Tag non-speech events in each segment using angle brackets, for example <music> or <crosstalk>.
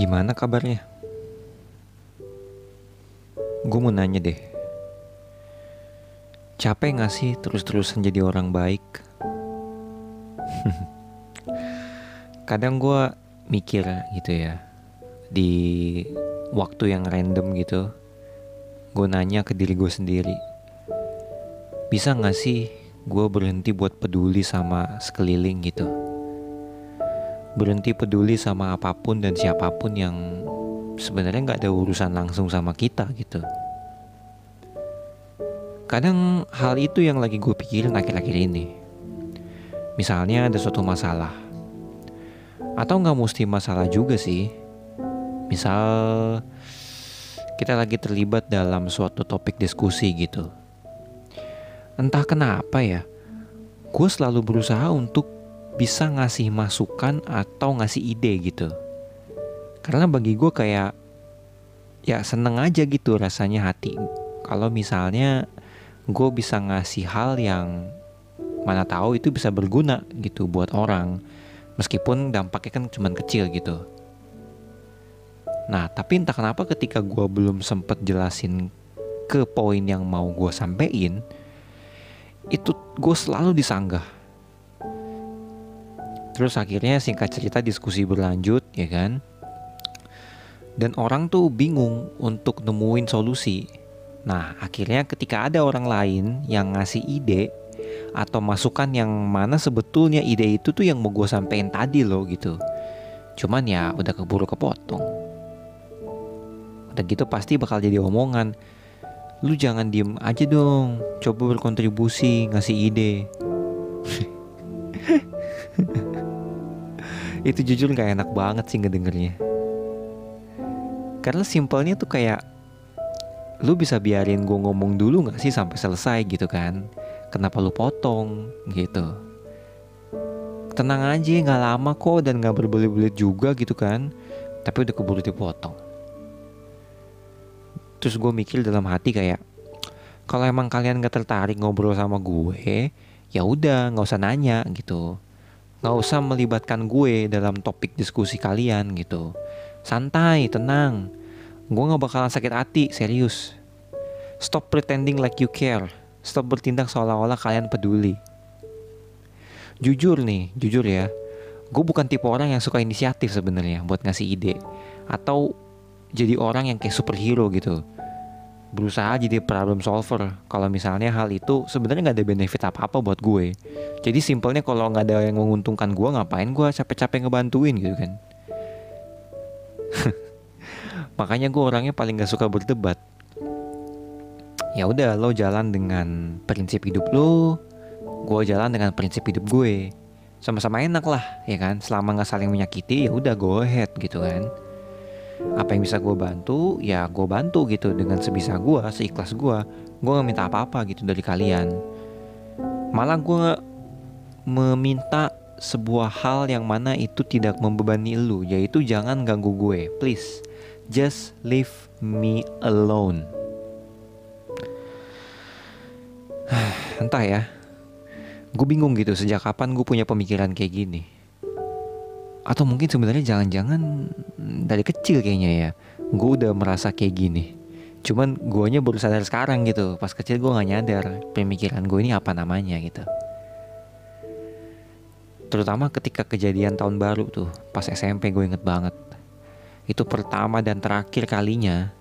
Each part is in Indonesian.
Gimana kabarnya? Gue mau nanya deh. Capek gak sih terus-terusan jadi orang baik? <laughs> Kadang gue mikir gitu ya. Di waktu yang random gitu. Gue nanya ke diri gue sendiri. Bisa gak sih gue berhenti buat peduli sama sekeliling gitu? Berhenti peduli sama apa pun dan siapa pun yang sebenarnya nggak ada urusan langsung sama kita gitu. Kadang hal itu yang lagi gue pikirin akhir-akhir ini. Misalnya ada suatu masalah. Atau nggak mesti masalah juga sih. Misal kita lagi terlibat dalam suatu topik diskusi gitu. Entah kenapa ya, gue selalu berusaha untuk bisa ngasih masukan atau ngasih ide gitu. Karena bagi gue kayak ya seneng aja gitu rasanya hati. Kalau misalnya gue bisa ngasih hal yang mana tahu itu bisa berguna gitu buat orang. Meskipun dampaknya kan cuma kecil gitu. Nah tapi entah kenapa ketika gue belum sempet jelasin ke poin yang mau gue sampein, itu gue selalu disanggah Terus akhirnya singkat cerita diskusi berlanjut ya kan. Dan orang tuh bingung untuk nemuin solusi. Nah akhirnya ketika ada orang lain yang ngasih ide atau masukan yang mana sebetulnya ide itu tuh yang mau gue sampein tadi loh gitu. Cuman ya udah keburu kepotong. Udah gitu pasti bakal jadi omongan. Lu jangan diem aja dong, coba berkontribusi, ngasih ide. <laughs> itu jujur gak enak banget sih ngedengernya. Karena simpelnya tuh kayak lu bisa biarin gue ngomong dulu gak sih sampai selesai gitu kan? Kenapa lu potong? Gitu. Tenang aja nggak lama kok dan nggak berbelit-belit juga gitu kan? Tapi udah keburu dipotong terus gue mikir dalam hati kayak kalau emang kalian gak tertarik ngobrol sama gue ya udah nggak usah nanya gitu nggak usah melibatkan gue dalam topik diskusi kalian gitu. Santai tenang. Gue nggak bakalan sakit hati serius. Stop pretending like you care. Stop bertindak seolah-olah kalian peduli. Jujur nih jujur ya. Gue bukan tipe orang yang suka inisiatif sebenarnya buat ngasih ide. Atau jadi orang yang kayak superhero gitu berusaha jadi problem solver. Kalau misalnya hal itu sebenarnya nggak ada benefit apa apa buat gue. Jadi simpelnya kalau nggak ada yang menguntungkan gue ngapain gue capek-capek ngebantuin gitu kan? <laughs> Makanya gue orangnya paling nggak suka berdebat. Ya udah lo jalan dengan prinsip hidup lo gue jalan dengan prinsip hidup gue. Sama-sama enak lah ya kan? Selama nggak saling menyakiti ya udah go ahead gitu kan apa yang bisa gue bantu ya gue bantu gitu. Dengan sebisa gue seikhlas gue gue gak minta apa-apa gitu dari kalian. Malah gue meminta sebuah hal yang mana itu tidak membebani lu yaitu jangan ganggu gue. Please just leave me alone. <sighs> Entah ya. Gue bingung gitu sejak kapan gue punya pemikiran kayak gini atau mungkin sebenarnya jangan-jangan dari kecil kayaknya ya gue udah merasa kayak gini. Cuman guanya baru sadar sekarang gitu. Pas kecil gue nggak nyadar pemikiran gue ini apa namanya gitu. Terutama ketika kejadian tahun baru tuh pas SMP gue inget banget. Itu pertama dan terakhir kalinya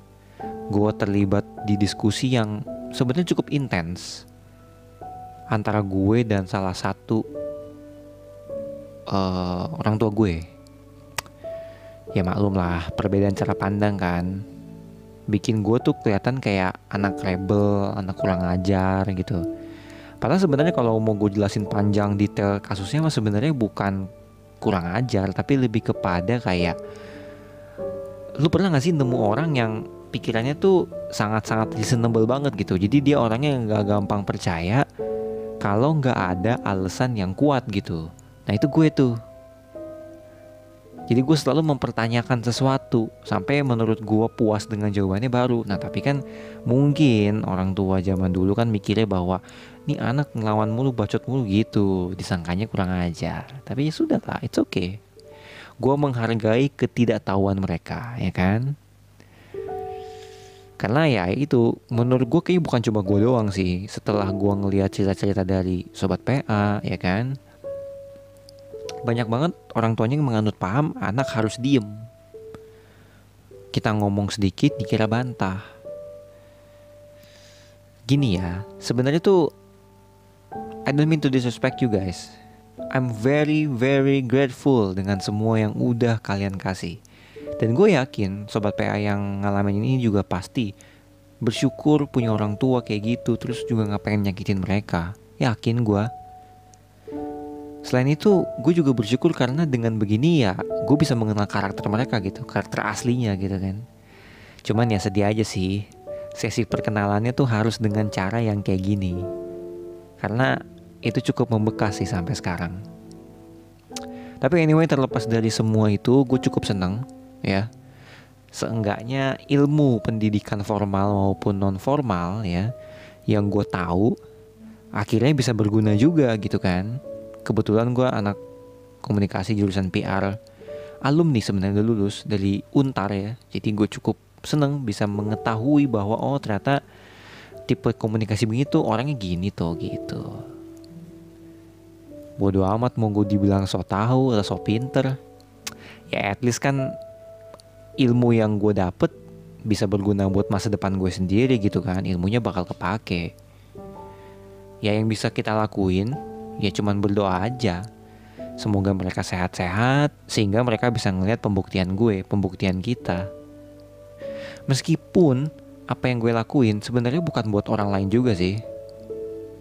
gue terlibat di diskusi yang sebenarnya cukup intens antara gue dan salah satu uh, orang tua gue. Ya maklum lah perbedaan cara pandang kan. Bikin gue tuh kelihatan kayak anak rebel anak kurang ajar gitu. Padahal sebenarnya kalau mau gue jelasin panjang detail kasusnya mah sebenarnya bukan kurang ajar tapi lebih kepada kayak lu pernah gak sih nemu orang yang pikirannya tuh sangat-sangat reasonable banget gitu? Jadi dia orangnya nggak gampang percaya kalau nggak ada alasan yang kuat gitu Nah itu gue tuh. Jadi gue selalu mempertanyakan sesuatu sampai menurut gue puas dengan jawabannya baru. Nah tapi kan mungkin orang tua zaman dulu kan mikirnya bahwa nih anak ngelawan mulu bacot mulu gitu, disangkanya kurang ajar. Tapi ya sudah lah, it's okay. gue menghargai ketidaktahuan mereka ya kan karena ya itu menurut gue kayak bukan cuma gue doang sih setelah gue ngeliat cerita-cerita dari sobat PA ya kan banyak banget orang tuanya yang menganut paham anak harus diem kita ngomong sedikit dikira bantah gini ya sebenarnya tuh I don't mean to disrespect you guys I'm very very grateful dengan semua yang udah kalian kasih dan gue yakin sobat PA yang ngalamin ini juga pasti bersyukur punya orang tua kayak gitu terus juga nggak pengen nyakitin mereka. Yakin gue. Selain itu, gue juga bersyukur karena dengan begini ya gue bisa mengenal karakter mereka gitu, karakter aslinya gitu kan. Cuman ya sedih aja sih, sesi perkenalannya tuh harus dengan cara yang kayak gini. Karena itu cukup membekas sih sampai sekarang. Tapi anyway terlepas dari semua itu, gue cukup seneng ya seenggaknya ilmu pendidikan formal maupun non formal ya yang gue tahu akhirnya bisa berguna juga gitu kan kebetulan gue anak komunikasi jurusan PR alumni sebenarnya udah lulus dari Untar ya. Jadi gue cukup seneng bisa mengetahui bahwa oh ternyata tipe komunikasi begitu orangnya gini tuh gitu. Bodoh amat mau gue dibilang so tahu atau so pinter. Ya at least kan ilmu yang gue dapet bisa berguna buat masa depan gue sendiri gitu kan. Ilmunya bakal kepake. Ya yang bisa kita lakuin ya cuman berdoa aja. Semoga mereka sehat-sehat sehingga mereka bisa ngeliat pembuktian gue pembuktian kita. Meskipun apa yang gue lakuin sebenarnya bukan buat orang lain juga sih.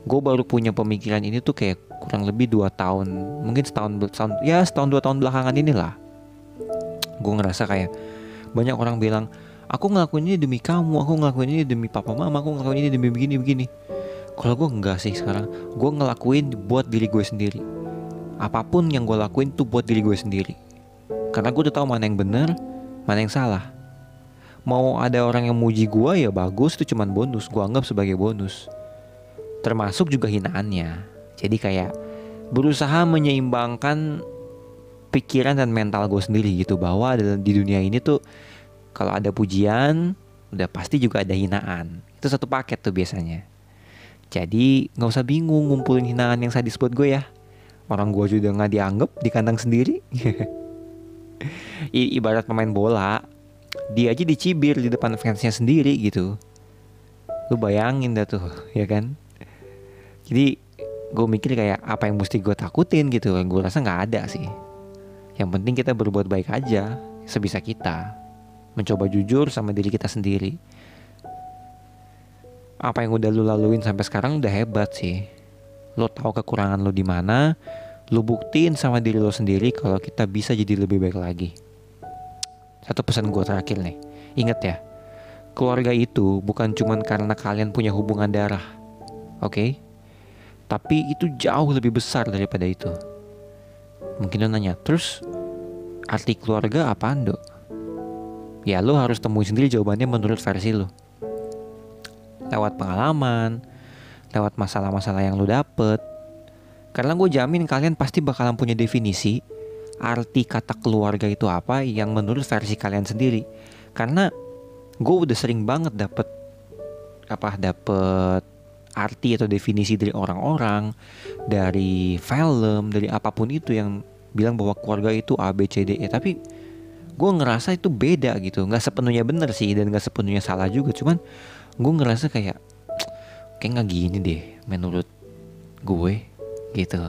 Gue baru punya pemikiran ini tuh kayak kurang lebih dua tahun mungkin setahun, setahun ya setahun dua tahun belakangan inilah gue ngerasa kayak banyak orang bilang aku ngelakuin ini demi kamu aku ngelakuin ini demi papa mama aku ngelakuin ini demi begini begini kalau gue enggak sih sekarang gue ngelakuin buat diri gue sendiri. Apa pun yang gue lakuin tuh buat diri gue sendiri. Karena gue udah tahu mana yang benar mana yang salah. Mau ada orang yang muji gue ya bagus itu cuman bonus. Gue anggap sebagai bonus. Termasuk juga hinaannya. Jadi kayak berusaha menyeimbangkan pikiran dan mental gue sendiri gitu bahwa di dunia ini tuh kalau ada pujian udah pasti juga ada hinaan. Itu satu paket tuh biasanya jadi nggak usah bingung ngumpulin hinaan yang sadis buat gue ya. Orang gue juga nggak dianggap di kandang sendiri. <laughs> I ibarat pemain bola dia aja dicibir di depan fansnya sendiri gitu. Lu bayangin dah tuh ya kan? Jadi gue mikir kayak apa yang mesti gue takutin gitu gue rasa nggak ada sih. Yang penting kita berbuat baik aja sebisa kita. Mencoba jujur sama diri kita sendiri. Apa yang udah lu laluin sampai sekarang udah hebat sih. Lo tahu kekurangan lo di mana, lo buktiin sama diri lo sendiri kalau kita bisa jadi lebih baik lagi. Satu pesan gue terakhir nih, ingat ya, keluarga itu bukan cuma karena kalian punya hubungan darah, oke? Okay? Tapi itu jauh lebih besar daripada itu. Mungkin lo nanya, terus arti keluarga apa dok? Ya lo harus temuin sendiri jawabannya menurut versi lo. Lewat pengalaman, lewat masalah-masalah yang lo dapet. Karena gue jamin kalian pasti bakalan punya definisi arti kata keluarga itu apa yang menurut versi kalian sendiri. Karena gue udah sering banget dapet apa dapet arti atau definisi dari orang-orang, dari film, dari apa pun itu yang bilang bahwa keluarga itu A B C D E. Tapi gue ngerasa itu beda gitu, nggak sepenuhnya benar sih dan nggak sepenuhnya salah juga. Cuman gue ngerasa kayak kayak nggak gini deh menurut gue gitu.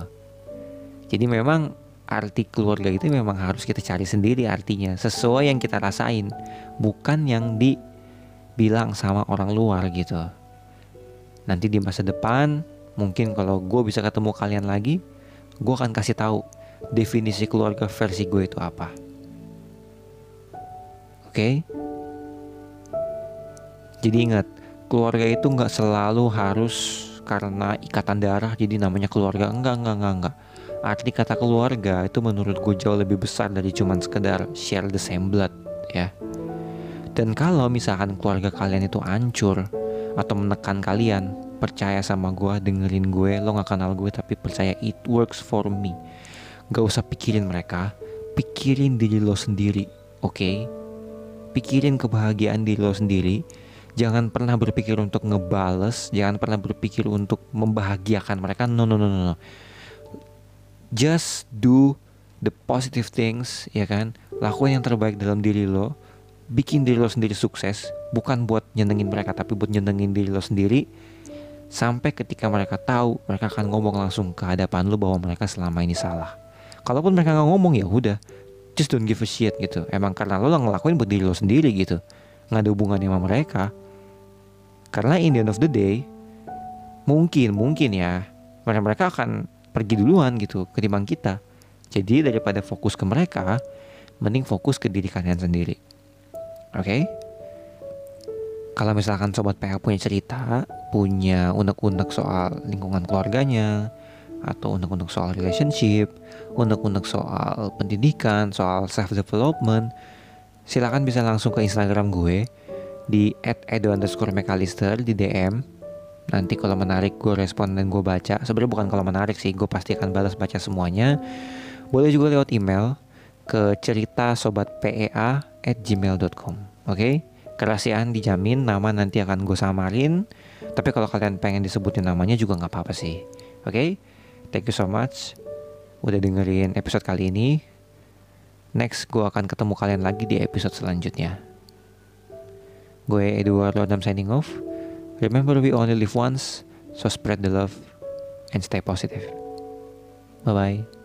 Jadi memang arti keluarga itu memang harus kita cari sendiri artinya sesuai yang kita rasain bukan yang dibilang sama orang luar gitu nanti di masa depan mungkin kalau gue bisa ketemu kalian lagi gue akan kasih tahu definisi keluarga versi gue itu apa oke okay? jadi ingat keluarga itu nggak selalu harus karena ikatan darah jadi namanya keluarga enggak enggak enggak enggak arti kata keluarga itu menurut gue jauh lebih besar dari cuman sekedar share the same blood ya dan kalau misalkan keluarga kalian itu hancur atau menekan kalian percaya sama gue dengerin gue lo gak kenal gue tapi percaya it works for me gak usah pikirin mereka pikirin diri lo sendiri, oke? Okay? Pikirin kebahagiaan diri lo sendiri. Jangan pernah berpikir untuk ngebales, jangan pernah berpikir untuk membahagiakan mereka. No, no, no, no. Just do the positive things, ya kan? Lakuin yang terbaik dalam diri lo. Bikin diri lo sendiri sukses, bukan buat nyenengin mereka, tapi buat nyenengin diri lo sendiri. Sampai ketika mereka tahu, mereka akan ngomong langsung ke hadapan lo bahwa mereka selama ini salah kalaupun mereka nggak ngomong ya udah just don't give a shit gitu emang karena lo ngelakuin buat diri lo sendiri gitu nggak ada hubungannya sama mereka karena in the end of the day mungkin mungkin ya mereka mereka akan pergi duluan gitu ketimbang kita jadi daripada fokus ke mereka mending fokus ke diri kalian sendiri oke okay? kalau misalkan sobat PA punya cerita punya unek-unek soal lingkungan keluarganya atau untuk-untuk soal relationship, untuk-untuk soal pendidikan, soal self development, silakan bisa langsung ke Instagram gue di @edo_mcallister di DM. Nanti kalau menarik gue respon dan gue baca. Sebenarnya bukan kalau menarik sih, gue pasti akan balas baca semuanya. Boleh juga lewat email ke cerita sobat pea at gmail.com Oke, okay? kerahasiaan dijamin, nama nanti akan gue samarin. Tapi kalau kalian pengen disebutin namanya juga nggak apa-apa sih. Oke, okay? Thank you so much udah dengerin episode kali ini. Next, gue akan ketemu kalian lagi di episode selanjutnya. Gue Edward Lodam signing off. Remember we only live once, so spread the love and stay positive. Bye-bye.